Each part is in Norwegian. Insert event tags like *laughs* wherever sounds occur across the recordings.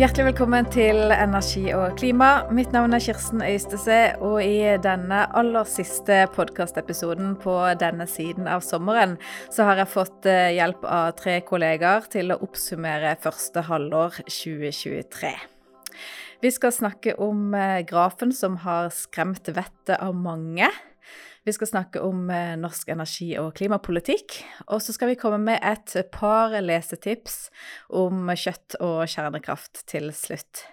Hjertelig velkommen til Energi og klima. Mitt navn er Kirsten Øystese, og i denne aller siste podkastepisoden på denne siden av sommeren, så har jeg fått eh, hjelp av tre kollegaer til å oppsummere første halvår 2023. Vi skal snakke om eh, grafen som har skremt vettet av mange. Vi skal snakke om eh, norsk energi- og klimapolitikk. Og så skal vi komme med et par lesetips om kjøtt og kjernekraft til slutt.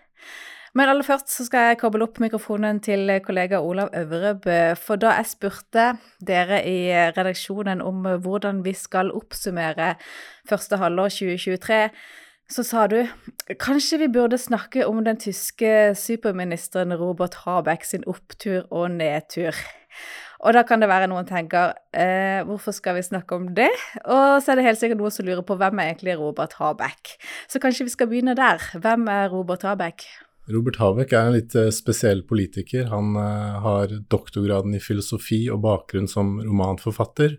Men aller først så skal jeg koble opp mikrofonen til kollega Olav Øvrebø. For da jeg spurte dere i redaksjonen om hvordan vi skal oppsummere første halvår 2023, så sa du kanskje vi burde snakke om den tyske superministeren Robert Habeck sin opptur og nedtur. Og da kan det være noen tenker eh, hvorfor skal vi snakke om det? Og så er det helt sikkert noen som lurer på hvem er egentlig Robert Habeck. Så kanskje vi skal begynne der. Hvem er Robert Habeck? Robert Habeck er en litt eh, spesiell politiker. Han uh, har doktorgraden i filosofi og bakgrunn som romanforfatter.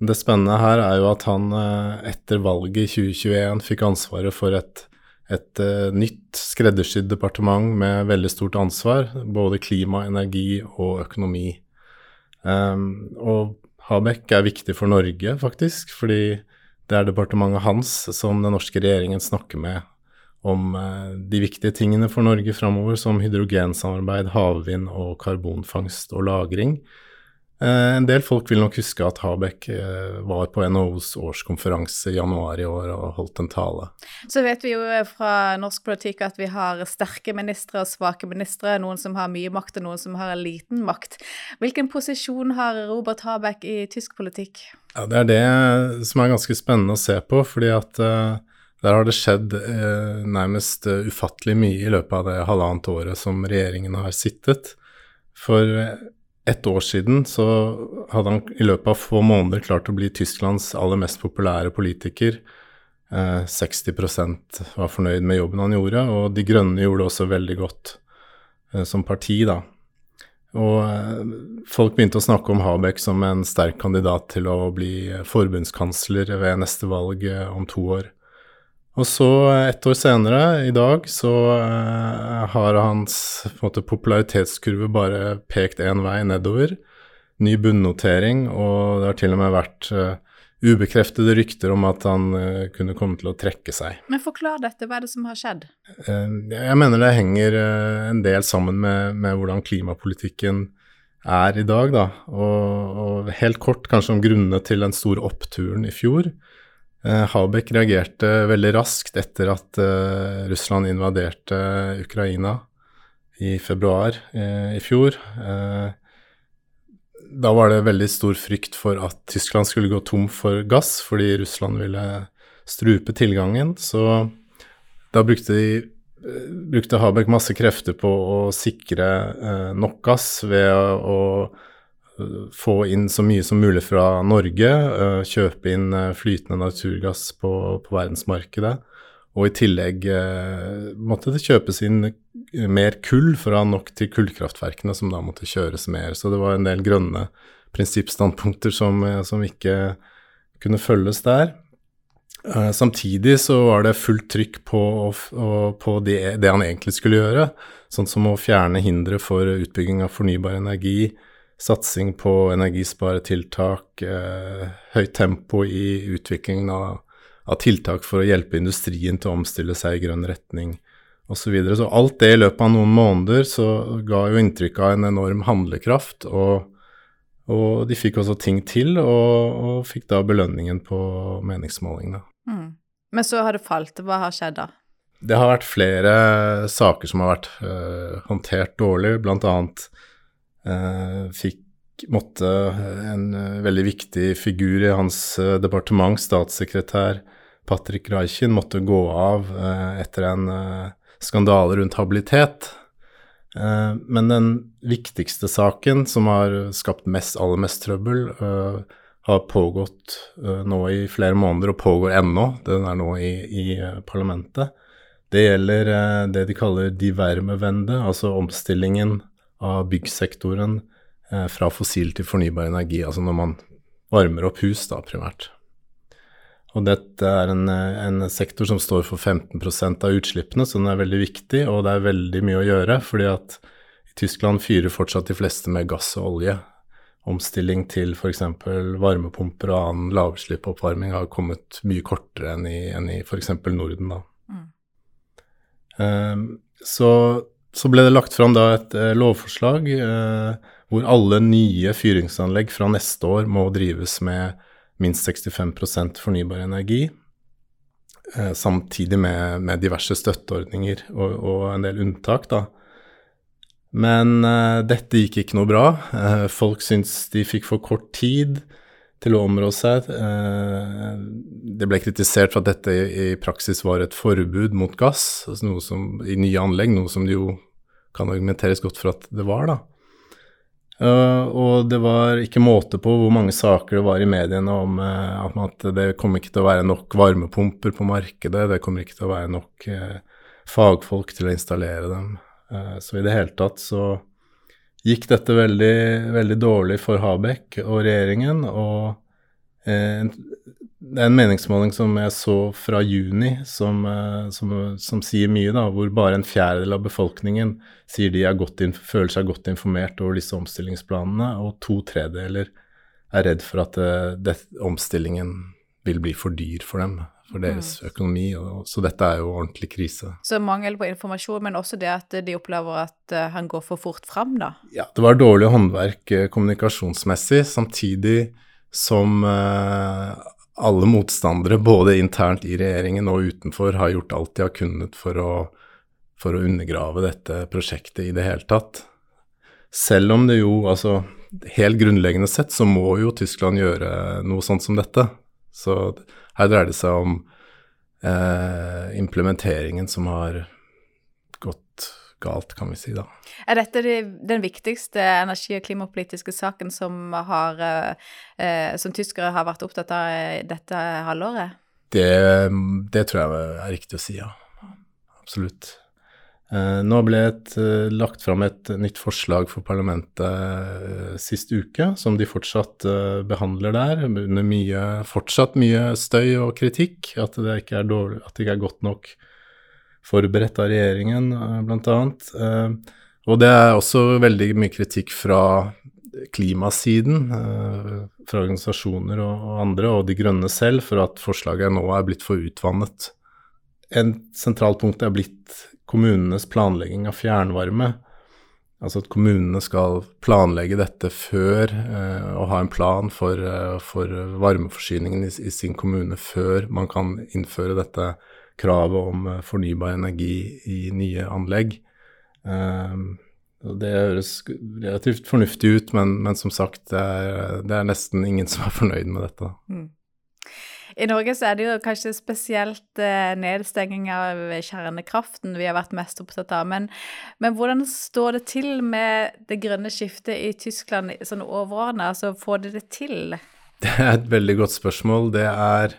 Det spennende her er jo at han uh, etter valget i 2021 fikk ansvaret for et, et nytt skreddersydd departement med veldig stort ansvar, både klima, energi og økonomi. Um, og Habeck er viktig for Norge, faktisk, fordi det er departementet hans som den norske regjeringen snakker med om uh, de viktige tingene for Norge framover, som hydrogensamarbeid, havvind og karbonfangst og -lagring. Eh, en del folk vil nok huske at Habeck eh, var på NHOs årskonferanse i januar i år og holdt en tale. Så vet vi jo fra norsk politikk at vi har sterke ministre og svake ministre. Noen som har mye makt og noen som har liten makt. Hvilken posisjon har Robert Habeck i tysk politikk? Ja, Det er det som er ganske spennende å se på, fordi at uh, der har det skjedd uh, nærmest ufattelig mye i løpet av det halvannet året som regjeringen har sittet. For ett år siden så hadde han i løpet av få måneder klart å bli Tysklands aller mest populære politiker. Eh, 60% var fornøyd med jobben han gjorde, og De Grønne gjorde det også veldig godt eh, som parti, da. Og eh, folk begynte å snakke om Habeck som en sterk kandidat til å bli forbundskansler ved neste valg eh, om to år. Og så, ett år senere, i dag, så uh, har hans måte, popularitetskurve bare pekt én vei, nedover. Ny bunnotering, og det har til og med vært uh, ubekreftede rykter om at han uh, kunne komme til å trekke seg. Men forklar dette, hva er det som har skjedd? jeg mener det henger en del sammen med, med, hvordan klimapolitikken er i dag, da. Og, og helt kort kanskje om grunnene til den store oppturen i fjor. Eh, Habeck reagerte veldig raskt etter at uh, Russland invaderte Ukraina i februar i fjor. Da var det veldig stor frykt for at Tyskland skulle gå tom for gass fordi Russland ville strupe tilgangen. Så da brukte, de, brukte Habeck masse krefter på å sikre nok gass ved å få inn så mye som mulig fra Norge, eh, kjøpe inn eh, flytende naturgass på, på verdensmarkedet. Og i tillegg eh, måtte det kjøpes inn mer kull for å ha nok til kullkraftverkene, som da måtte kjøres mer. Så det var en del grønne prinsippstandpunkter som, som ikke kunne følges der. Samtidig så var det fullt trykk på, på det, det, han egentlig skulle gjøre, sånn som å fjerne hindre for utbygging av fornybar energi, satsing på energisparetiltak, eh, høyt tempo i utviklingen av, av, tiltak for å hjelpe industrien til å omstille seg i grønn retning osv. Så, videre. så alt det i løpet av noen måneder så ga jo inntrykk av en enorm handlekraft. Og, og de fikk også ting til, og, og fikk da belønningen på meningsmålingene. Mm. Men så har det falt. Hva har skjedd da? Det har vært flere saker som har vært øh, håndtert dårlig, blant annet fikk måtte en eh, veldig viktig figur i hans eh, departement, statssekretær Patrick Reichen, måtte gå av etter en skandale rundt habilitet. Men den viktigste saken, som har skapt mest, aller mest trøbbel, har pågått nå i flere måneder og pågår ennå. Den er nå i, i parlamentet. Det gjelder det de kaller divermevende, altså omstillingen av byggsektoren eh, fra fossil til fornybar energi, altså når man varmer opp hus, da primært. Og dette er en, en, sektor som står for 15% av utslippene, så den er veldig viktig, og det er veldig mye å gjøre. fordi at i Tyskland fyrer fortsatt de fleste med gass og olje. Omstilling til f.eks. varmepumper og annen lavutslipp-oppvarming har kommet mye kortere enn i, enn i f.eks. Norden. Da. Mm. Um, så, så, ble det lagt fram et uh, lovforslag eh, hvor alle nye fyringsanlegg fra neste år må drives med minst 65% fornybar energi. Eh, samtidig med, med, diverse støtteordninger og, og, en del unntak, da. Men eh, dette gikk ikke noe bra. Eh, folk syntes de fikk for kort tid til å områ seg. Eh, det ble kritisert for at dette i, praksis var et forbud mot gass altså noe som, i nye anlegg, noe som det jo kan argumenteres godt for at det var, da. Uh, og det var ikke måte på hvor mange saker det var i mediene om uh, at det kommer ikke til å være nok varmepumper på markedet, det kommer ikke til å være nok fagfolk til å installere dem. så i det hele tatt så gikk dette veldig, veldig dårlig for Habek og regjeringen. Og det er en meningsmåling som jeg så fra juni, som, eh, som, som, sier mye, da, hvor bare en fjerdedel av befolkningen sier de føler seg godt informert over disse omstillingsplanene, og to tredjedeler er redd for at uh, det, omstillingen vil bli for dyr for dem, for deres mm. økonomi. Og, så dette er jo ordentlig krise. Så mangel på informasjon, men også det at de opplever at uh, han går for fort fram, da? Ja, det var dårlig håndverk uh, kommunikasjonsmessig, samtidig som uh, alle motstandere, både internt i regjeringen og utenfor, har gjort alt de har kunnet for å, for å undergrave dette prosjektet i det hele tatt. Selv om det jo, altså helt grunnleggende sett, så må jo Tyskland gjøre noe sånt som dette. Så her dreier det seg om eh, implementeringen som har gått galt, kan vi si da. Er dette den viktigste energi- og klimapolitiske saken som, har, eh, som tyskere har vært opptatt av dette halvåret? Det, det tror jeg er riktig å si, ja. Absolutt. Eh, nå ble det eh, lagt fram et nytt forslag for parlamentet eh, sist uke, som de fortsatt eh, behandler der, under mye, fortsatt mye støy og kritikk. At det ikke er, dårlig, det ikke er godt nok forberedt av regjeringen, bl.a. Og det er også veldig mye kritikk fra klimasiden, fra organisasjoner og andre, og De Grønne selv, for at forslaget nå er blitt for utvannet. En sentralt punkt er blitt kommunenes planlegging av fjernvarme. Altså at kommunene skal planlegge dette før eh, og ha en plan for, for varmeforsyningen i, i, sin kommune før man kan innføre dette kravet om eh, fornybar energi i nye anlegg. Eh, det høres relativt fornuftig ut, men, men som sagt, det er, det er, nesten ingen som er fornøyd med dette. Mm. I Norge så er det jo kanskje spesielt eh, nedstenging av kjernekraften vi har vært mest opptatt av. Men, men, hvordan står det til med det grønne skiftet i Tyskland sånn overordna? Altså, får de det til? *laughs* Det er et veldig godt spørsmål. Det er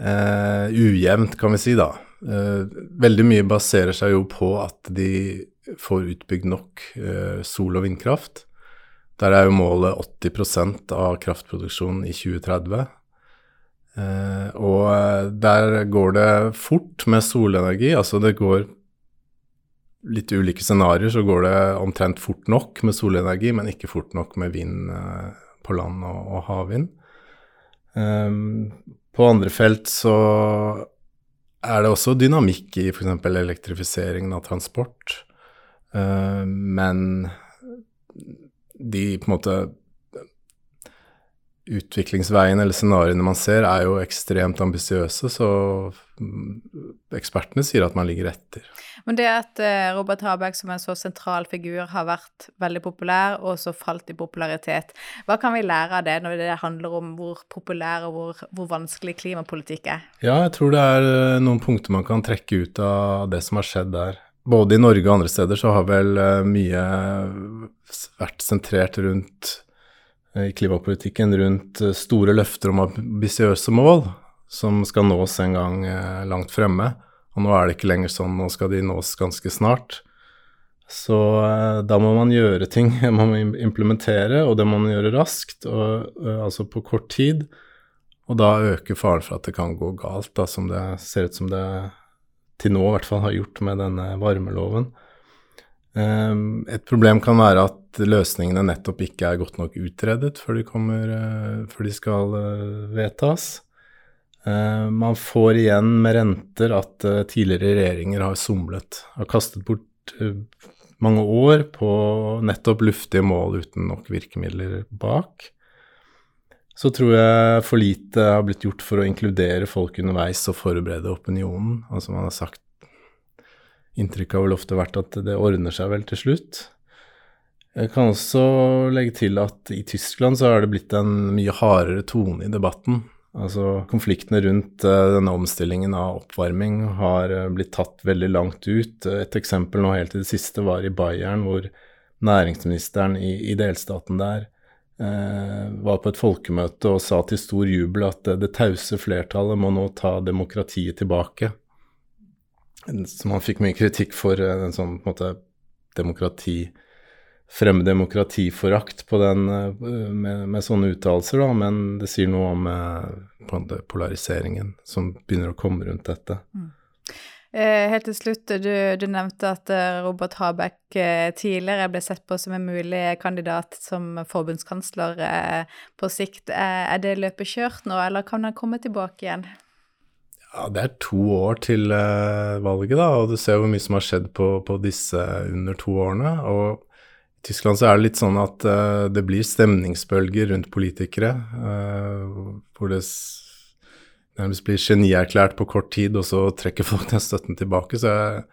eh, ujevnt, kan vi si, da. Eh, veldig mye baserer seg jo på at de får utbygd nok uh, sol- og vindkraft. Der er jo målet 80% av kraftproduksjonen i 2030. og der går det fort med solenergi. Altså det går litt ulike scenarioer, så går det omtrent fort nok med solenergi, men ikke fort nok med vind på land og, og havvind. Um, på andre felt så er det også dynamikk i f.eks. elektrifiseringen av transport. Uh, men de på en måte utviklingsveien eller scenarioene man ser, er jo ekstremt ambisiøse, så ekspertene sier at man ligger etter. Men det at eh, Robert Habeck som en så sentral figur har vært veldig populær, og så falt i popularitet, hva kan vi lære av det når det handler om hvor populær og hvor, hvor vanskelig klimapolitikk er? Ja, jeg tror det er eh, noen punkter man kan trekke ut av det som har skjedd der. Både i Norge og andre steder så har vel eh, mye vært sentrert rundt i klimapolitikken rundt store løfter om ambisiøse mål som skal nås en gang eh, langt fremme. Og nå er det ikke lenger sånn, nå skal de nås ganske snart. Så eh, da må man gjøre ting, *laughs* man må implementere, og det må man gjøre raskt, og, altså på kort tid. Og da øker faren for at det kan gå galt, da, som det ser ut som det til nå i hvert fall har gjort med denne varmeloven. Et problem kan være at løsningene nettopp ikke er godt nok utredet før de, kommer, uh, før de skal uh, vedtas. Uh, man får igjen med renter at tidligere regjeringer har somlet, har kastet bort mange år på nettopp luftige mål uten nok virkemidler bak. Så tror jeg for lite har blitt gjort for å inkludere folk underveis og forberede opinionen. Altså man har sagt Inntrykket har vel ofte vært at det ordner seg vel til slutt. Jeg kan også legge til at i Tyskland så har det blitt en mye hardere tone i debatten. Altså konfliktene rundt uh, denne omstillingen av oppvarming har uh, blitt tatt veldig langt ut. Et eksempel nå helt i det siste var i Bayern, hvor næringsministeren i, i delstaten der Eh, var på et folkemøte og sa til stor jubel at det tause flertallet må nå ta demokratiet tilbake. Så man fikk mye kritikk for eh, en sånn på en måte demokrati fremme demokratiforakt på den eh, med, med sånne uttalelser, da, men det sier noe om eh, polariseringen som begynner å komme rundt dette. Mm. Eh, helt til slutt, du, du nevnte at Robert Habeck tidligere ble sett på som en mulig kandidat som forbundskansler på sikt. Er det løpet kjørt nå, eller kan han komme tilbake igjen? Ja, Det er to år til valget, da, og du ser hvor mye som har skjedd på, på disse under to årene. og Tyskland så er det litt sånn at uh, det blir stemningsbølger rundt politikere. Uh, hvor det nærmest blir genierklært på kort tid, og så trekker folk den støtten tilbake. Så jeg,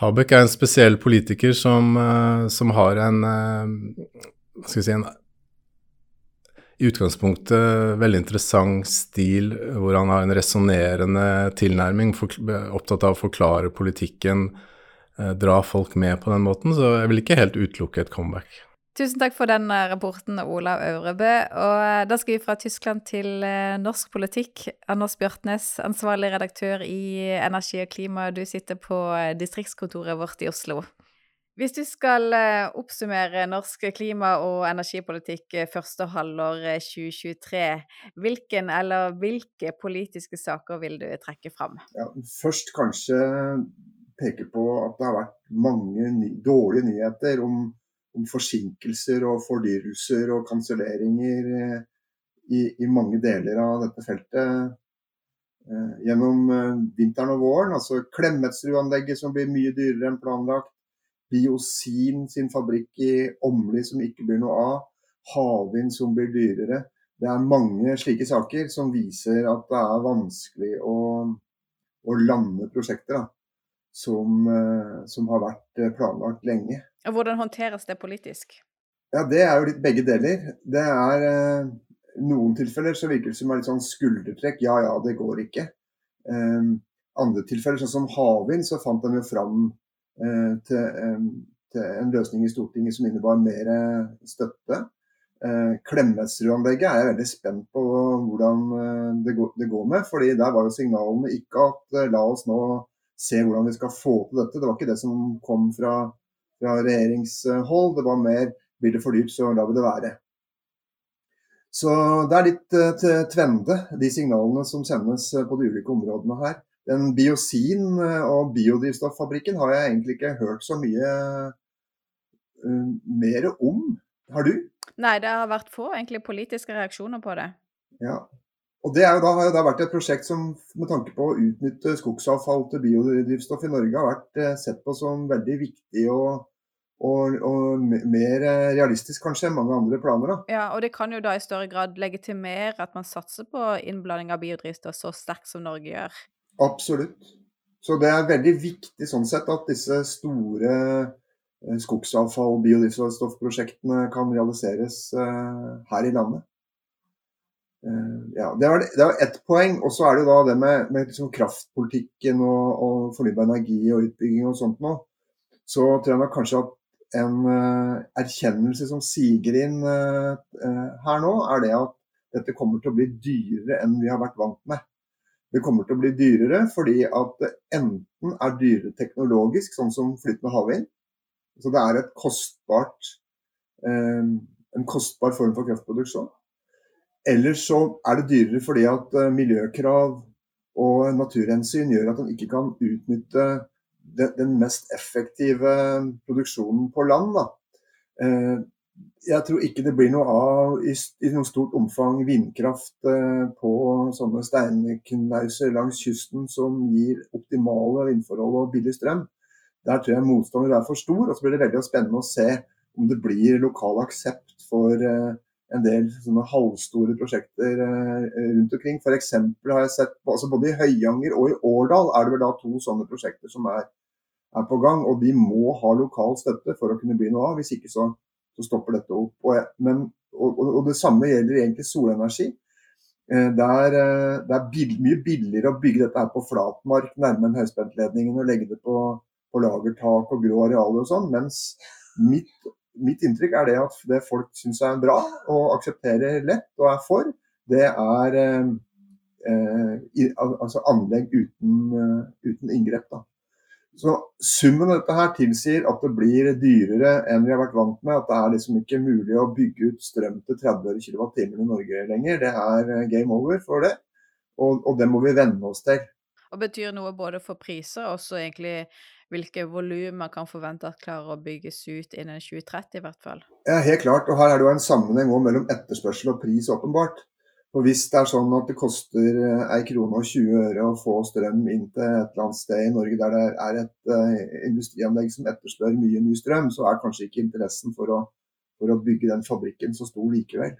Habek er en spesiell politiker som, uh, som har en Hva skal vi si en i utgangspunktet veldig interessant stil, hvor han har en resonnerende tilnærming, opptatt av å forklare politikken, dra folk med på den måten. Så jeg vil ikke helt utelukke et comeback. Tusen takk for den eh, rapporten, Olav Aurebø. Og eh, da skal vi fra Tyskland til eh, norsk politikk. Anders Bjørtnes, ansvarlig redaktør i Energi og klima, du sitter på distriktskontoret vårt i Oslo. Hvis du skal oppsummere norsk klima- og energipolitikk første halvår 2023, hvilken eller hvilke politiske saker vil du trekke fram? Ja, først kanskje peke på at det har vært mange ny dårlige nyheter om om forsinkelser og fordyrelser og kanselleringer eh, i, i, mange deler av dette feltet eh, gjennom eh, vinteren og våren. Altså Klemetsrud-anlegget som blir mye dyrere enn planlagt. Biosin sin fabrikk i Åmli som ikke blir noe av. Havvind som blir dyrere. Det er mange slike saker som viser at det er vanskelig å, å lande prosjekter. Da som, eh, som, har vært eh, planlagt lenge. Og Hvordan håndteres det politisk? Ja, Det er jo litt begge deler. Det er eh, Noen tilfeller så virker det som litt sånn skuldertrekk. Ja ja, det går ikke. Um, andre tilfeller, sånn som havvind, så fant en jo fram uh, til, um, til, en løsning i Stortinget som innebar mer støtte. Uh, Klemetsrud-anlegget er jeg veldig spent på hvordan det, går, det, går, med. fordi der var jo signalene ikke at la oss nå se hvordan vi skal få til dette. Det var ikke det som kom fra, fra regjeringshold. Det var mer blir det for dyrt, så lar vi det være. Så det er litt uh, tvende, de signalene som sendes uh, på de ulike områdene her. Den biosin- uh, og biodrivstoffabrikken har jeg egentlig ikke hørt så mye mer om. Har du? Nei, det har vært få egentlig politiske reaksjoner på det. Ja, og Det da, har jo da vært et prosjekt som med tanke på å utnytte skogsavfall til biodrivstoff i Norge har vært eh, sett på som veldig viktig og, og, og, mer realistisk kanskje enn mange andre planer. Da. Ja, og det kan jo da i større grad legitimere at man satser på innblanding av biodrivstoff så sterkt som Norge gjør. Absolutt. Så det er veldig viktig sånn sett at disse store eh, skogsavfall- og biodrivstoffprosjektene kan realiseres eh, her i landet. Eh, ja, Det var, det var ett poeng. Og så er det jo da det med, med liksom kraftpolitikken og, og, fornybar energi og utbygging og sånt nå. Så tror jeg nok kanskje at en uh, erkjennelse som siger inn uh, uh, her nå, er det at dette kommer til å bli dyrere enn vi har vært vant med. Det kommer til å bli dyrere fordi at det enten er dyrere teknologisk, sånn som flytende havvind. Så det er kostbart, en kostbar form for kraftproduksjon. Eller så er det dyrere fordi at eh, miljøkrav og naturhensyn gjør at en ikke kan utnytte den mest effektive produksjonen på land. Da. Eh, jeg tror ikke det blir noe av i, i noe stort omfang vindkraft eh, på sånne steinknauser langs kysten som gir optimale vindforhold og billig strøm. Der tror jeg motstander er for stor. Og så blir det veldig spennende å se om det blir lokal aksept for eh, en del sånne halvstore prosjekter rundt omkring. F.eks. har jeg sett altså både i Høyanger og i Årdal er det vel da to sånne prosjekter som er, er på gang. Og de må ha lokal støtte for å kunne bli noe av. Hvis ikke så så stopper dette opp. Og, men, og, og, det samme gjelder egentlig solenergi. Eh, det er, eh, det er bill, mye billigere å bygge dette her på flatmark nærme en høyspentledningen og legge det på, på lagertak og grå arealer og sånn, mens mitt, mitt, inntrykk er det at det folk syns er bra og aksepterer lett og er for, det er eh, eh altså anlegg uten, uten inngrep. da. Så Summen av dette her tilsier at det blir dyrere enn vi har vært vant med. At det er liksom ikke mulig å bygge ut strøm til 30 kWt i Norge lenger. Det er eh, game over for det, og, og det må vi venne oss til. Og betyr noe både for priser og egentlig hvilke volum man kan forvente at klarer å bygges ut innen 2030 i hvert fall? Ja, Helt klart. og Her er det jo en sammenheng mellom etterspørsel og pris, åpenbart. Og Hvis det er sånn at det koster eh, ei krone og 20 øre å få strøm inn til et eller annet sted i Norge der det er et uh, industrianlegg som etterspør mye ny strøm, så er kanskje ikke interessen for å, for å bygge den fabrikken så stor likevel.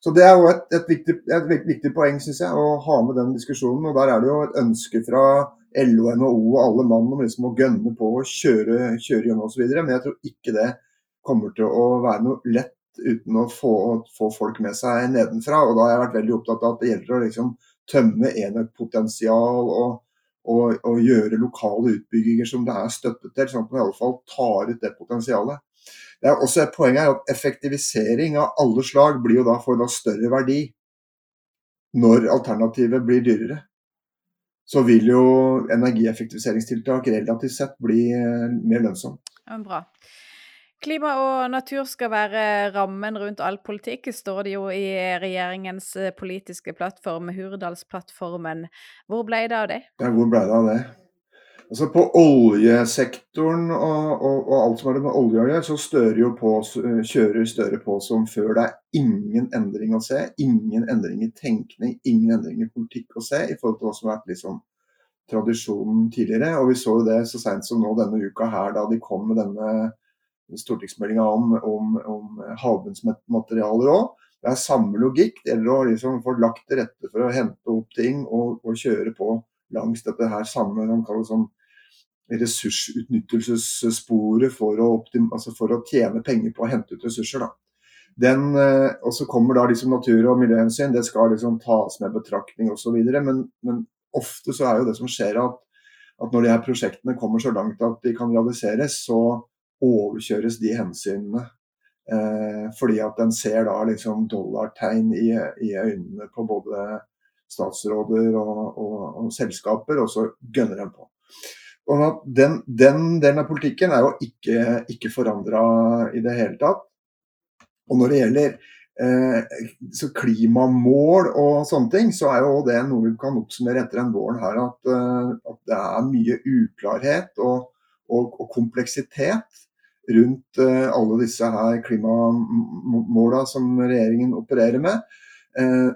Så Det er jo et, et, viktig, et viktig, poeng synes jeg, å ha med den diskusjonen. og Der er det jo et ønske fra LO, NHO og alle mann om liksom å gønne på å kjøre, kjøre gjennom osv. Men jeg tror ikke det kommer til å være noe lett uten å få, få, folk med seg nedenfra. Og da har jeg vært veldig opptatt av at det gjelder å liksom tømme enøkpotensial og, og, og, gjøre lokale utbygginger som det er støtte til, sånn at man i alle fall tar ut det potensialet. Det er også et poeng her at effektivisering av alle slag blir jo da for da større verdi når alternativet blir dyrere. Så vil jo energieffektiviseringstiltak relativt sett bli eh, mer lønnsomt. Ja, bra. Klima og natur skal være rammen rundt all politikk, står det jo i regjeringens eh, politiske plattform, Hurdalsplattformen. Hvor ble det av det? Ja, hvor ble det av det? Altså På oljesektoren og, og, og alt som har med olje å gjøre, så stører jo på, kjører Støre på som før. Det er ingen endring å se. Ingen endring i tenkning, ingen endring i politikk å se i forhold til hva som har vært liksom tradisjonen tidligere. Og vi så jo det så seint som nå denne uka her, da de kom med denne stortingsmeldinga om, om, om havbunnsmaterialer òg. Det er samme logikk. Det gjelder å liksom få lagt til rette for å hente opp ting og, og kjøre på langs dette her samme sånn ressursutnyttelsessporet for altså for å, tjene penger på å hente ut ressurser. Eh, og så kommer da liksom natur- og miljøhensyn, det skal liksom tas med betraktning osv. Men, men ofte så er jo det som skjer at, at når de her prosjektene kommer så langt at de kan realiseres, så overkjøres de hensynene. Eh, fordi at en ser da liksom dollartegn i, i øynene på både statsråder og, og, og, selskaper, og så gønner en på. Og den, den, delen av politikken er jo ikke, ikke forandra i det hele tatt. Og når det gjelder eh, klimamål og sånne ting, så er jo det noe vi kan oppsummere etter den våren her at, uh, at det er mye uklarhet og, og, og kompleksitet rundt eh, alle disse her klimamåla som regjeringen opererer med. Eh,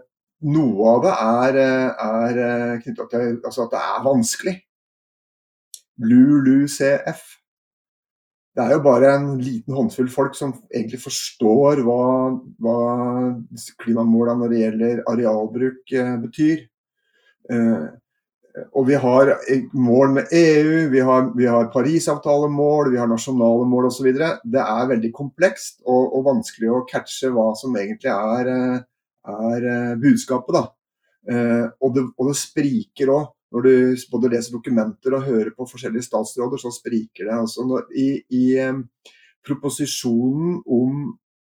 noe av det er, eh, er knytta til altså at det er vanskelig. LULUCF. Det er jo bare en liten håndfull folk som egentlig forstår hva, hva klimamålene når det gjelder arealbruk betyr. Og vi har mål med EU, vi har, vi har Parisavtalemål, vi har nasjonale mål osv. Det er veldig komplekst og, og, vanskelig å catche hva som egentlig er, er eh, budskapet. Da. Eh, og, det, og det spriker òg. Når du både leser dokumenter og hører på forskjellige statsråder, så spriker det. Altså når, I i um, proposisjonen om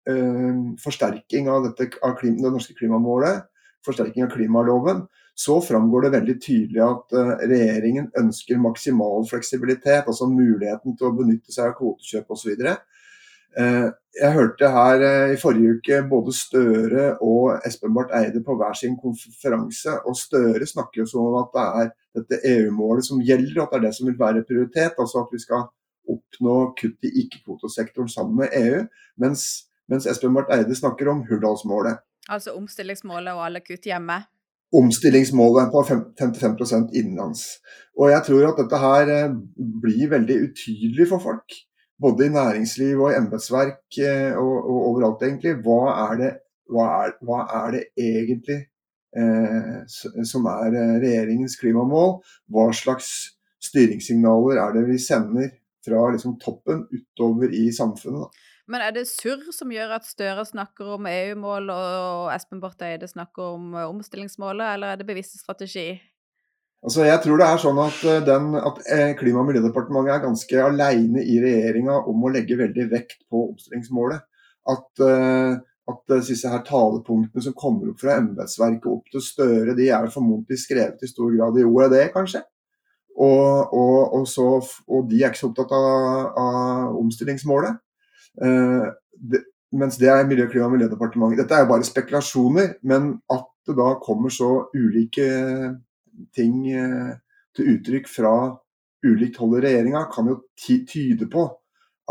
um, forsterking av, dette, av klima, det norske klimamålet, forsterking av klimaloven, så framgår det veldig tydelig at uh, regjeringen ønsker maksimal fleksibilitet, altså muligheten til å benytte seg av kvotekjøp osv. Eh, jeg hørte her eh, i forrige uke både Støre og Espen Barth Eide på hver sin konferanse. og Støre snakker jo som om at det er dette EU-målet som gjelder, og at det er det som vil være prioritet. Altså at vi skal oppnå kutt i ikke-kvotesektoren sammen med EU. Mens, mens Espen Barth Eide snakker om Hurdalsmålet. Altså omstillingsmålet og alle kutt hjemme? Omstillingsmålet på 55% innenlands. Og jeg tror at dette her eh, blir veldig utydelig for folk både i næringsliv og embetsverk eh, og, og, overalt, egentlig. Hva er det, hva er, hva er det egentlig eh, som er eh, regjeringens klimamål? Hva slags styringssignaler er det vi sender fra liksom, toppen utover i samfunnet? Men er det surr som gjør at Støre snakker om EU-mål og Espen Barth Eide snakker om eh, omstillingsmålet, eller er det bevisst strategi? Altså, jeg tror det er sånn at, eh, den, at eh, Klima- og miljødepartementet er ganske alene i regjeringa om å legge veldig vekt på omstillingsmålet. At, uh, at disse her talepunktene som kommer opp fra embetsverket opp til Støre, de er formodentlig skrevet i stor grad i OED, kanskje. Og, og, og, så, og de er ikke så opptatt av, av omstillingsmålet. Eh, det, mens det er Miljø-, klima- og miljødepartementet. Dette er jo bare spekulasjoner, men at det da kommer så ulike ting eh, til uttrykk fra ulikt hold i regjeringa, kan jo tyde på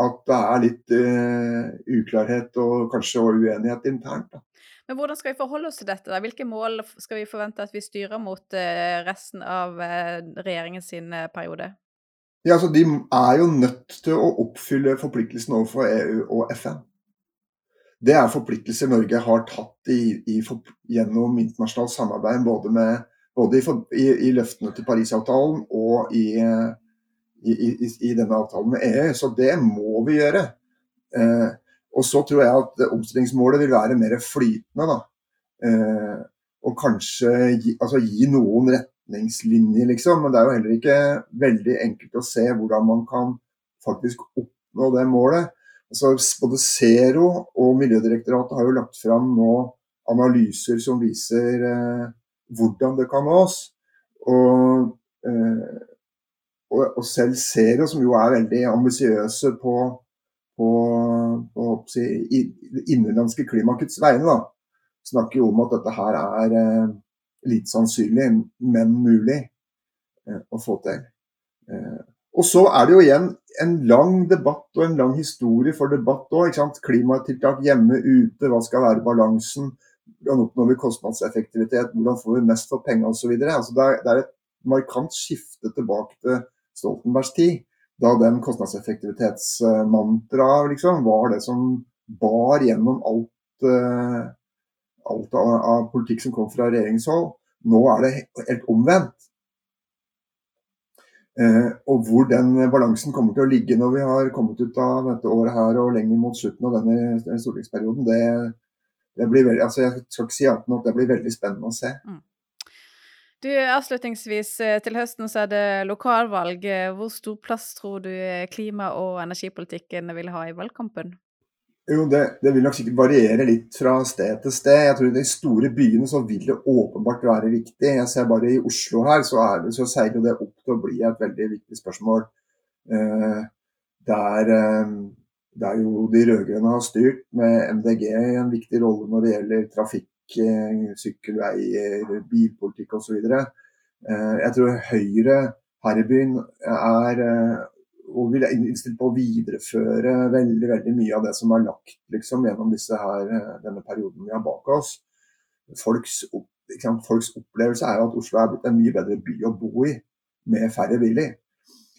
at det er litt uh, uklarhet og kanskje uenighet internt. Da. Men hvordan skal vi forholde oss til dette? da? Hvilke mål skal vi forvente at vi styrer mot uh, resten av uh, regjeringens periode? Ja, altså De er jo nødt til å oppfylle forpliktelsene overfor EU og FN. Det er forpliktelser Norge har tatt i, i, gjennom internasjonalt samarbeid både med både i, i, i løftene til Parisavtalen og i, i, denne avtalen med EU. Så det må vi gjøre. Eh, og så tror jeg at omstillingsmålet vil være mer flytende. Eh, og kanskje gi, altså gi, noen retningslinjer, liksom. Men det er jo heller ikke veldig enkelt å se hvordan man kan faktisk oppnå det målet. Altså, både Zero og Miljødirektoratet har jo lagt fram nå analyser som viser eh, hvordan det kan nås. Og, eh, og, og, selv Zero, som jo er veldig ambisiøse på, på, på si, innenlandske klimakutts vegne, da, snakker jo om at dette her er eh, lite sannsynlig, men mulig eh, å få til. Eh, og så er det jo igjen en lang debatt og en lang historie for debatt òg. Klimatiltak hjemme, ute, hva skal være balansen? Hvordan oppnår vi kostnadseffektivitet, hvordan får vi mest for pengene osv. Altså det, det er et markant skifte tilbake til Stoltenbergs tid, da den kostnadseffektivitetsmantraet liksom, var det som bar gjennom alt, uh, alt av, av, politikk som kom fra regjeringshold. Nå er det helt omvendt. Uh, og hvor den balansen kommer til å ligge når vi har kommet ut av dette året her og lenger mot slutten av denne stortingsperioden, det, det blir veldig, altså jeg skal ikke si annet enn at det blir veldig spennende å se. Mm. Du, Avslutningsvis, eh, til høsten så er det lokalvalg. Hvor stor plass tror du klima- og energipolitikken vil ha i valgkampen? Jo, det, det, vil nok sikkert variere litt fra sted til sted. Jeg tror I de store byene så vil det åpenbart være viktig. Jeg ser bare i Oslo her, så, er det, så seiler det opp til å bli et veldig viktig spørsmål. Eh, der eh, der jo de rød-grønne har styrt, med MDG i en viktig rolle når det gjelder trafikk, eh, sykkelveier, bilpolitikk osv. Eh, jeg tror Høyre her i byen er eh, og vil innstilt på å videreføre veldig veldig mye av det som er lagt liksom, gjennom her, denne perioden vi har bak oss. Folks, folks opplevelse er jo at Oslo er blitt en mye bedre by å bo i med færre biler.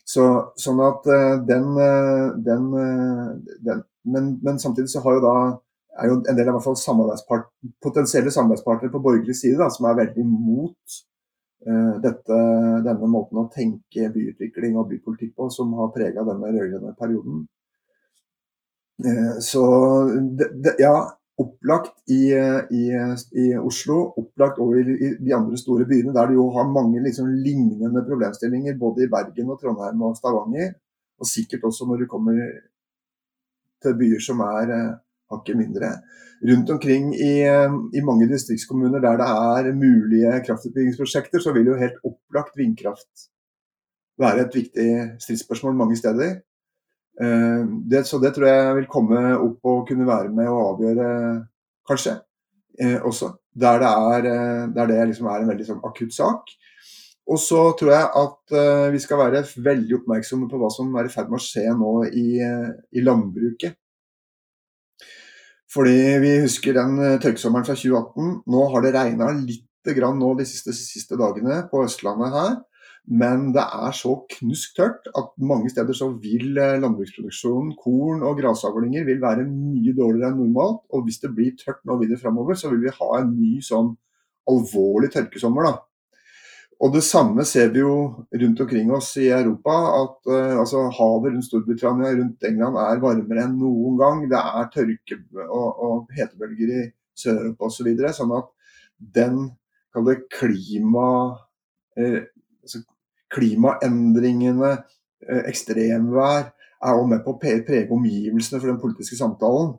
Så, sånn at eh, den, eh, den, eh, den men, men, samtidig så har jo da er jo en del av hvert fall samarbeidspart, potensielle samarbeidspartnere på borgerlig side da, som er veldig mot uh, dette, denne måten å tenke byutvikling og bypolitikk på, som har prega denne rød-grønne perioden. Uh, så det, det, ja, opplagt i, i, i, Oslo, opplagt over i de andre store byene, der du jo har mange liksom lignende problemstillinger, både i Bergen og Trondheim og Stavanger. Og sikkert også når du kommer til byer som er eh, hakket mindre. Rundt omkring i, i, mange distriktskommuner der det er mulige kraftutbyggingsprosjekter, så vil jo helt opplagt vindkraft være et viktig stridsspørsmål mange steder. Eh, det, så det tror jeg vil komme opp og kunne være med å avgjøre, kanskje, eh, også. Der det, er, eh, der det liksom er en veldig sånn, akutt sak. Og så tror jeg at vi skal være veldig oppmerksomme på hva som er i ferd med å skje nå i, i landbruket. Fordi vi husker den tørkesommeren fra 2018. Nå har det regna lite grann nå de siste, siste dagene på Østlandet her. Men det er så knusktørt at mange steder så vil eh, landbruksproduksjonen, korn og grasavlinger vil være mye dårligere enn normalt. Og hvis det blir tørt nå videre framover, så vil vi ha en ny sånn alvorlig tørkesommer. da. Og Det samme ser vi jo rundt omkring oss i Europa. at uh, altså, Havet rundt Storbritannia rundt England er varmere enn noen gang. Det er tørke og, og hetebølger i Sør-Europa osv. Så videre, sånn at den klima, eh, altså, klimaendringene, eh, ekstremvær, er også med på å prege omgivelsene for den politiske samtalen.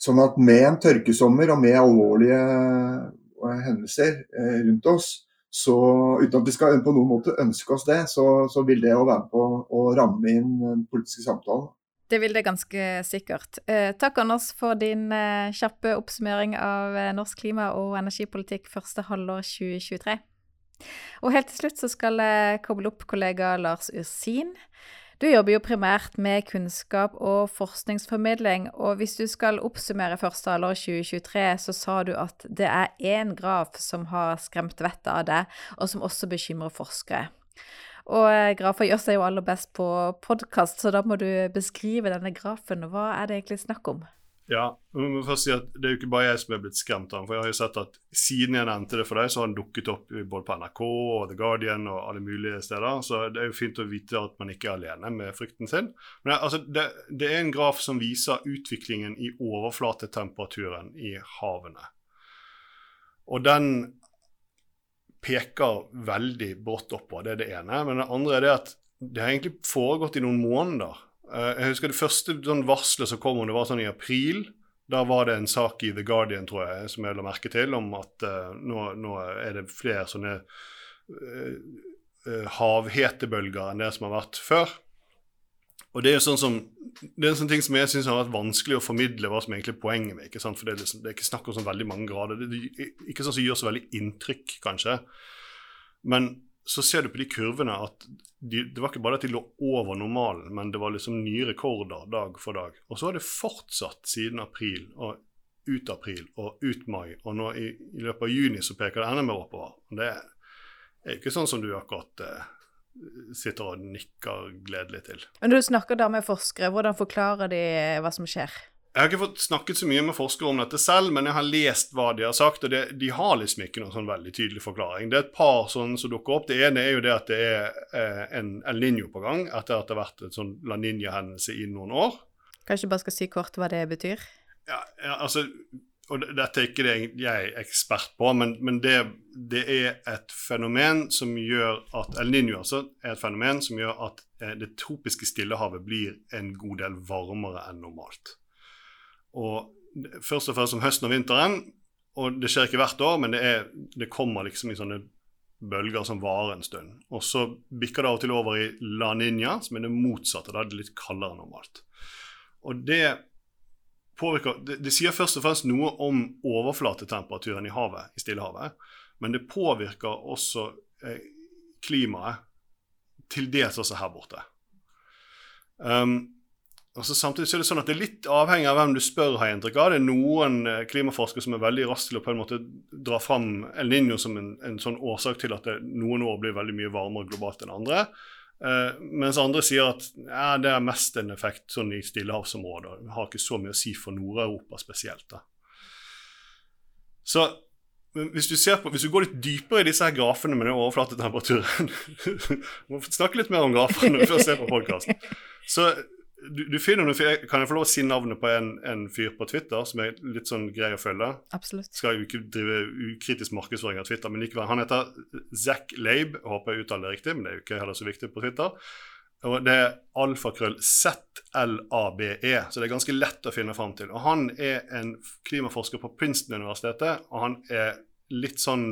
Sånn at med en tørkesommer og med alvorlige eh, hendelser eh, rundt oss, så uten at vi skal på noen måte ønske oss det, så, så vil det å være med på å ramme inn den politiske samtalen. Det vil det ganske sikkert. Takk, Anders, for din kjappe oppsummering av norsk klima- og energipolitikk første halvår 2023. Og helt til slutt så skal jeg koble opp kollega Lars Ursin. Du jobber jo primært med kunnskap og forskningsformidling, og hvis du skal oppsummere første halvår 2023, så sa du at det er én graf som har skremt vettet av deg, og som også bekymrer forskere. Og eh, grafer gjør seg jo aller best på podkast, så da må du beskrive denne grafen. Hva er det egentlig snakk om? Ja, men må først si at Det er jo ikke bare jeg som er blitt skremt av ham. For jeg har jo sett at siden jeg nevnte det for deg, så har den dukket opp både på NRK og The Guardian og alle mulige steder. Så det er jo fint å vite at man ikke er alene med frykten sin. Men altså, det, det er en graf som viser utviklingen i overflatetemperaturen i havene. Og den peker veldig brått oppover. Det er det ene. Men det andre er det at det har egentlig foregått i noen måneder. Uh, jeg husker Det første sånn varselet som kom, det var sånn i april. Da var det en sak i The Guardian tror jeg, som jeg la merke til, om at uh, nå, nå, er det flere sånne uh, havhetebølger enn det som har vært før. Og Det er jo sånn som, det er en sånn ting som jeg syns har vært vanskelig å formidle hva som egentlig er poenget med. ikke sant? For Det er, liksom, det er ikke snakk om så veldig mange grader. Det er ikke sånn som gjør så veldig inntrykk, kanskje. Men så ser du på de kurvene at de, det var ikke bare at de lå over normalen, men det var liksom nye rekorder dag for dag. Og så har det fortsatt siden april og ut april og ut mai, og nå i, i løpet av juni så peker det enda mer oppover. Det er ikke sånn som du akkurat eh, sitter og nikker gledelig til. Men Du snakker da med forskere, hvordan forklarer de hva som skjer? Jeg har ikke fått snakket så mye med forskere om dette selv, men jeg har lest hva de har sagt, og det, de har liksom ikke noen sånn veldig tydelig forklaring. Det er et par sånne som dukker opp. Det ene er jo det at det er eh, en El Niño på gang, etter at det har vært en sånn La Niña-hendelse i noen år. Kanskje du bare skal si kort hva det betyr? Ja, ja altså og dette er ikke det jeg er ekspert på, men, men det, det, er et fenomen som gjør at El Niño altså, er et fenomen som gjør at eh, det tropiske Stillehavet blir en god del varmere enn normalt. Og først og fremst om høsten og vinteren, og det skjer ikke hvert år, men det, er, det kommer liksom i sånne bølger som varer en stund. Og så bikker det av og til over i la niña, som er det motsatte. Da er det litt kaldere enn normalt. Og det påvirker det, det, sier først og fremst noe om overflatetemperaturen i havet, i Stillehavet. Men det påvirker også eh, klimaet til dels også her borte. Um, Altså, samtidig så er det sånn at det er litt avhengig av hvem du spør, har jeg inntrykk av. Det er noen eh, klimaforskere som er veldig raske til å på en måte dra fram El Niño som en, en sånn årsak til at det, noen år blir veldig mye varmere globalt enn andre. Uh, mens andre sier at ja, det er mest en effekt sånn i stillehavsområder. Det har ikke så mye å si for Nord-Europa spesielt. da. Så hvis du, på, hvis du, går litt dypere i disse her grafene med den overflatetemperaturen *laughs* Må snakke litt mer om grafene før vi ser på podkast. Du, du, finner noen Kan jeg få lov å si navnet på en, en, fyr på Twitter som er litt sånn grei å følge? Absolutt. Skal jo ikke drive ukritisk markedsføring av Twitter, men likevel. Han heter Zack Labe, håper jeg uttaler det riktig, men det er jo ikke heller så viktig på Twitter. Og Det er alfakrøll ZLABE, så det er ganske lett å finne fram til. Og Han er en klimaforsker på Princeton-universitetet, og han er litt sånn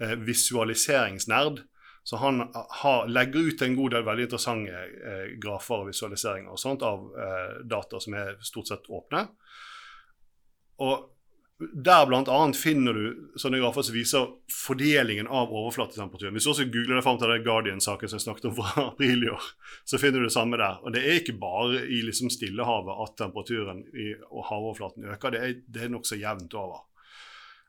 eh, visualiseringsnerd. Så han har, legger ut en god del veldig interessante eh, grafer og visualiseringer og sånt av eh, data som er stort sett åpne. Og der bl.a. finner du sånne grafer som viser fordelingen av overflatetemperaturen. Hvis du også googler deg fram til den Guardian-saken som jeg snakket om fra *laughs* april i år, så finner du det samme der. Og det er ikke bare i liksom Stillehavet at temperaturen i havoverflaten øker, det er, det er nokså jevnt over.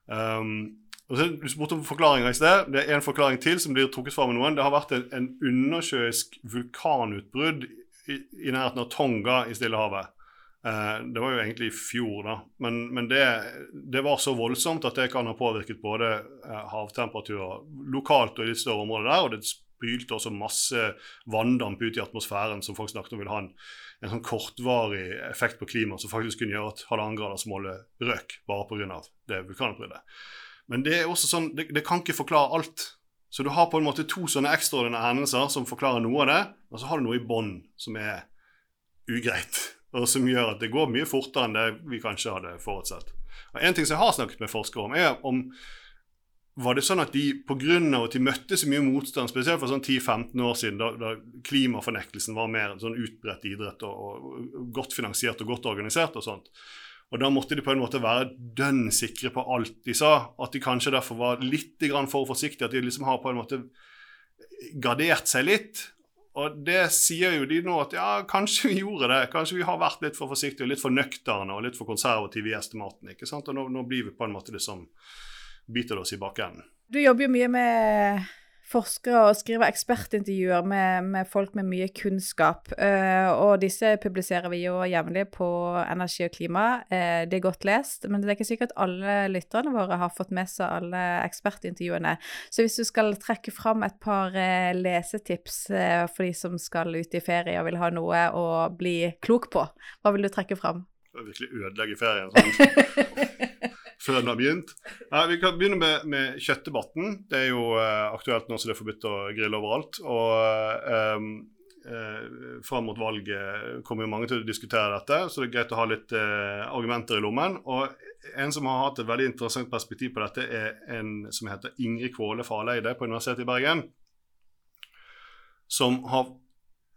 Um, og du spurte om forklaringer i sted. Det er en forklaring til som blir trukket fram med noen. Det har vært en, en undersjøisk vulkanutbrudd i, i nærheten av Tonga i Stillehavet. Eh, det var jo egentlig i fjor, da. Men, men det, det, var så voldsomt at det kan ha påvirket både eh, havtemperaturer lokalt og i litt større områder der. Og det spylte også masse vanndamp ut i atmosfæren som folk snakket om ville ha en, en sånn kortvarig effekt på klimaet som faktisk kunne gjøre at halvannengradersmålet røk bare pga. det vulkanutbruddet. Men det er også sånn, det, det kan ikke forklare alt. Så du har på en måte to sånne ekstraordinære hendelser som forklarer noe av det, og så har du noe i bånn som er ugreit og som gjør at det går mye fortere enn det vi kanskje hadde forutsett. Og En ting som jeg har snakket med forskere om, er om var det sånn at de pga. at de møtte så mye motstand, spesielt for sånn 10-15 år siden, da, da, klimafornektelsen var mer sånn utbredt idrett og, og, godt finansiert og godt organisert og sånt. Og Da måtte de på en måte være dønn sikre på alt de sa. At de kanskje derfor var litt for forsiktige. At de liksom har på en måte gardert seg litt. Og det sier jo de nå at ja, kanskje vi gjorde det. Kanskje vi har vært litt for forsiktige, litt for nøkterne og litt for konservative i estimatene. ikke sant? Og nå, nå blir vi på en måte det som biter oss i bakenden. Du jobber jo mye med forskere og skriver ekspertintervjuer med, med, folk med mye kunnskap. Uh, og disse publiserer vi jo jevnlig på Energi og klima. Uh, det er godt lest, men det er ikke sikkert alle lytterne våre har fått med seg alle ekspertintervjuene. Så hvis du skal trekke fram et par uh, lesetips for de som skal ut i ferie og vil ha noe å bli klok på, hva vil du trekke fram? Det virkelig ødelegge ferien. Sånn. *laughs* før den har begynt. Nei, vi kan begynne med, med kjøttdebatten. Det er jo uh, aktuelt nå som det er forbudt å grille overalt. Og um, uh, fram mot valget kommer jo mange til å diskutere dette, så det er greit å ha litt uh, argumenter i lommen. Og en som har hatt et veldig interessant perspektiv på dette, er en som heter Ingrid Kvåle Faleide på Universitetet i Bergen. Som har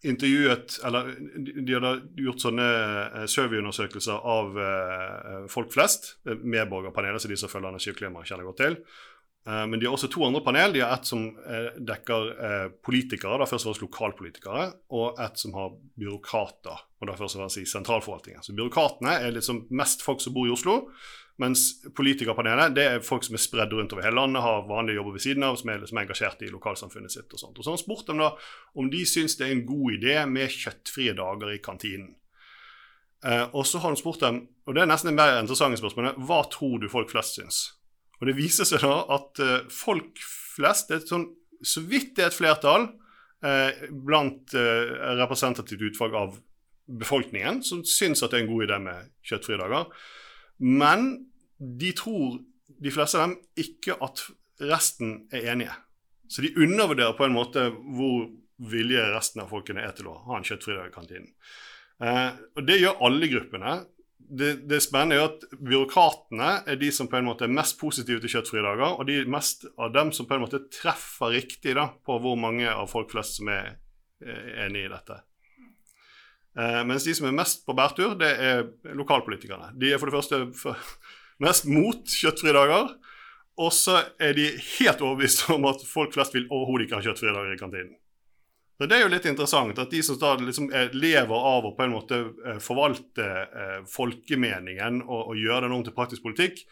intervjuet Eller de hadde gjort sånne eh, surveyundersøkelser av eh, folk flest. Medborgerpanelet, så de som følger energi og klima, kjenner godt til. Eh, men de har også to andre panel. De har et som dekker politikere, da først og fremst lokalpolitikere, og et som har byråkrater, og da først og fremst i sentralforvaltningen. Så byråkratene er liksom mest folk som bor i Oslo. Mens politikerpanelet det er folk som er spredd rundt over hele landet, har vanlige jobber ved siden av, som er, som er engasjert i lokalsamfunnet sitt. Og sånt. Og så har han spurt dem da om de syns det er en god idé med kjøttfrie dager i kantinen. Eh, og så har han spurt dem, og det er nesten en mer interessant spørsmål, hva tror du folk flest syns? Og det viser seg da at eh, folk flest, det er sånn, så vidt det er et flertall eh, blant eh, representativt utvalg av befolkningen, som syns at det er en god idé med kjøttfrie dager. Men de tror, de fleste av dem, ikke at resten er enige. Så de undervurderer på en måte hvor villige resten av folkene er til å ha en kjøttfri dag i kantinen. Eh, og Det gjør alle gruppene. Det, det spennende er at byråkratene er de som på en måte er mest positive til kjøttfrie dager, og de mest av dem som på en måte treffer riktig da, på hvor mange av folk flest som er, er enig i dette. Eh, mens de som er mest på bærtur, det er lokalpolitikerne. De er for det første for, *laughs* mest mot kjøttfrie dager. Og så er de helt overbevist om at folk flest vil overhodet ikke ha kjøttfrie dager i kantinen. Så Det er jo litt interessant at de som da liksom lever av å på en måte eh, forvalte eh, folkemeningen og, og gjøre den om til praktisk politikk,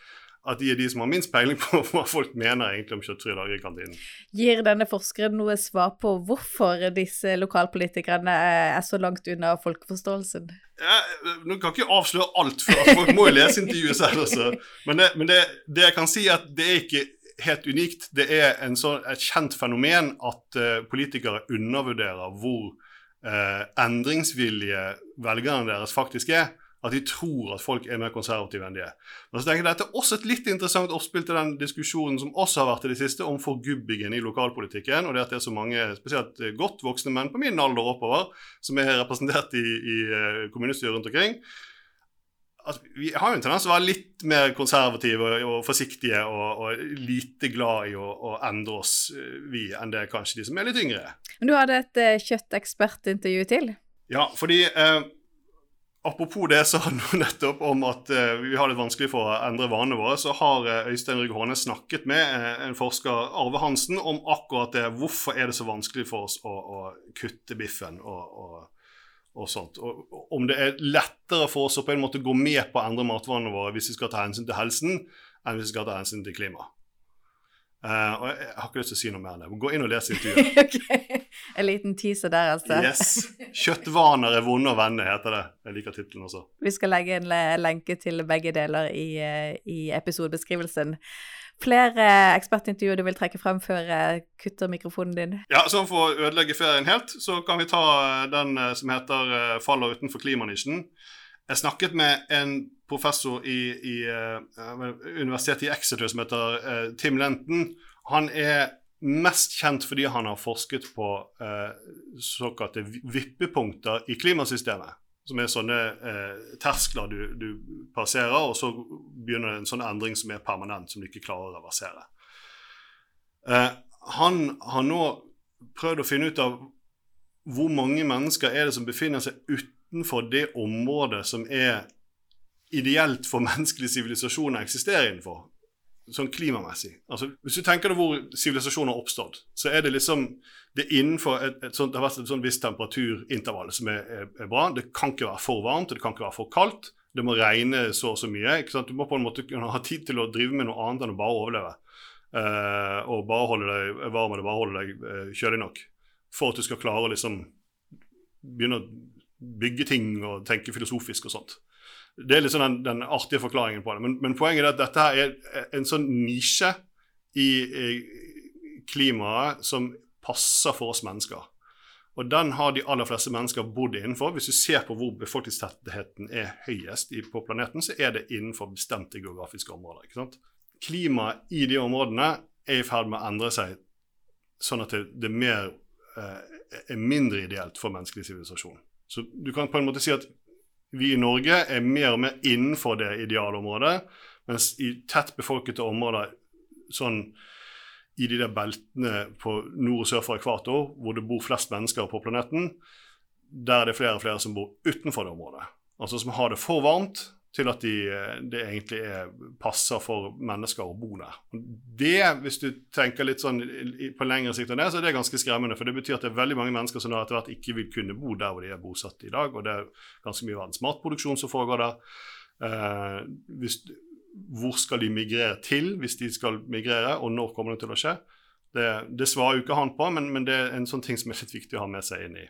at de er de som har minst peiling på *laughs* hva folk mener egentlig om kjøttfrie dager i kantinen. Gir denne forskeren noe svar på hvorfor disse lokalpolitikerne er så langt unna folkeforståelsen? Ja, nå kan ikke avsløre alt, for folk må jo lese intervjuet selv også. Men, det, men det, det, jeg kan si, er at det er ikke helt unikt. Det er sånn, et kjent fenomen at uh, politikere undervurderer hvor uh, endringsvillige velgerne deres faktisk er at de tror at folk er mer konservative enn de er. Men så tenker jeg Dette er også et litt interessant oppspill til den diskusjonen som også har vært i det siste om forgubbingen i lokalpolitikken, og det at det er så mange spesielt godt voksne menn på min alder oppover som er representert i, i eh, kommunestyret rundt omkring. altså, Vi har jo en tendens til å være litt mer konservative og, og forsiktige og, og, lite glad i å, å, endre oss, eh, vi, enn det kanskje de som er litt yngre. Men du hadde et uh, kjøttekspertintervju til? Ja, fordi eh, Apropos det jeg sa nå nettopp om at uh, vi har det vanskelig for å endre vanene våre, så har uh, Øystein Rygg Håne snakket med uh, en forsker, Arve Hansen, om akkurat det. Hvorfor er det så vanskelig for oss å, å kutte biffen og, og, og sånt. Og, om det er lettere for oss å på en måte gå med på å endre matvanene våre hvis vi skal ta hensyn til helsen, enn hvis vi skal ta hensyn til klimaet. Uh, og jeg, har ikke lyst til å si noe mer enn det. Gå inn og les intervjuet. *laughs* okay. En liten teaser der, altså. Yes. 'Kjøttvaner er vonde å vende', heter det. Jeg liker tittelen også. Vi skal legge en lenke til begge deler i, eh, i episodebeskrivelsen. Flere ekspertintervjuer du vil trekke frem før jeg kutter mikrofonen din? Ja, så For å ødelegge ferien helt, så kan vi ta eh, den som heter 'Faller utenfor klimanisjen'. Jeg snakket med en professor i, i uh, universitetet i Exeter som heter uh, Tim Lenton. Han er mest kjent fordi han har forsket på eh, såkalte vippepunkter i klimasystemet. Som er sånne terskler du, du, passerer, og så begynner det en sånn endring som er permanent, som du ikke klarer å reversere. han har nå prøvd å finne ut av hvor mange mennesker er det som befinner seg utenfor det området som er ideelt for menneskelig sivilisasjon å eksistere innenfor. Sånn klimamessig. Altså, hvis du tenker deg hvor sivilisasjonen har oppstått, så er det liksom det er innenfor et, et sånt, det har vært et sånt visst temperaturintervall som er, er, er, bra. Det kan ikke være for varmt, og det kan ikke være for kaldt. Det må regne så og så mye. Du må på en måte ha tid til å drive med noe annet enn å bare overleve. Uh, og bare holde deg varm og bare holde deg uh, kjølig nok. For at du skal klare å liksom begynne å bygge ting og tenke filosofisk og sånt. Det er liksom den, den artige forklaringen på det. Men, men, poenget er at dette her er en sånn nisje i, i klimaet som passer for oss mennesker. Og den har de aller fleste mennesker bodd innenfor. Hvis du ser på hvor befolkningstettheten er høyest på planeten, så er det innenfor bestemte geografiske områder. ikke sant? Klimaet i de områdene er i ferd med å endre seg sånn at det, det er, mer, eh, er mindre ideelt for menneskelig sivilisasjon. Så du kan på en måte si at vi i Norge er mer og mer innenfor det idealområdet, mens i tett befolkede områder, sånn i de der beltene på nord og sør for ekvator, hvor det bor flest mennesker på planeten, der er det flere og flere som bor utenfor det området. Altså som har det for varmt, til at de, det egentlig er, passer for mennesker å bo der. Det, hvis du tenker litt sånn på lengre sikt, det, så er det ganske skremmende. For det betyr at det er veldig mange mennesker som etter hvert ikke vil kunne bo der hvor de er bosatt i dag. Og det er ganske mye verdens matproduksjon som foregår der. Eh, hvis, hvor skal de migrere til hvis de skal migrere, og når kommer det til å skje? Det, det svarer jo ikke han på, men, men det er en sånn ting som er litt viktig å ha med seg inn i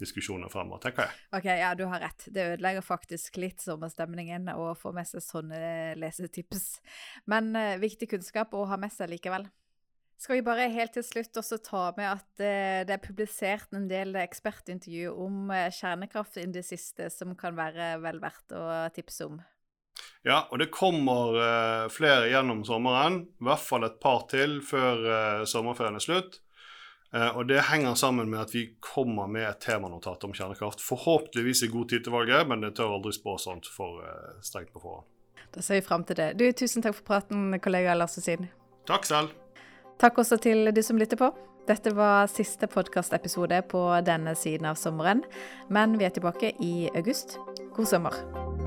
diskusjoner fremover, tenker jeg. Ok, ja, du har rett. Det ødelegger faktisk litt sommerstemningen å få med seg sånne lesetips. Men uh, viktig kunnskap å ha med seg likevel. Skal vi bare helt til slutt også ta med at uh, det er publisert en del ekspertintervju om uh, kjernekraft i det siste som kan være vel verdt å tipse om? Ja, og det kommer flere gjennom sommeren. I hvert fall et par til før sommerferien er slutt. Uh, og Det henger sammen med at vi kommer med et temanotat om kjernekraft. Forhåpentligvis i god tid til valget, men det tør aldri spå sånt for uh, strengt på forhånd. Da ser vi fram til det. Du, Tusen takk for praten, kollega Lars Osin. Takk selv. Takk også til du som lytter på. Dette var siste podkastepisode på denne siden av sommeren, men vi er tilbake i august. God sommer.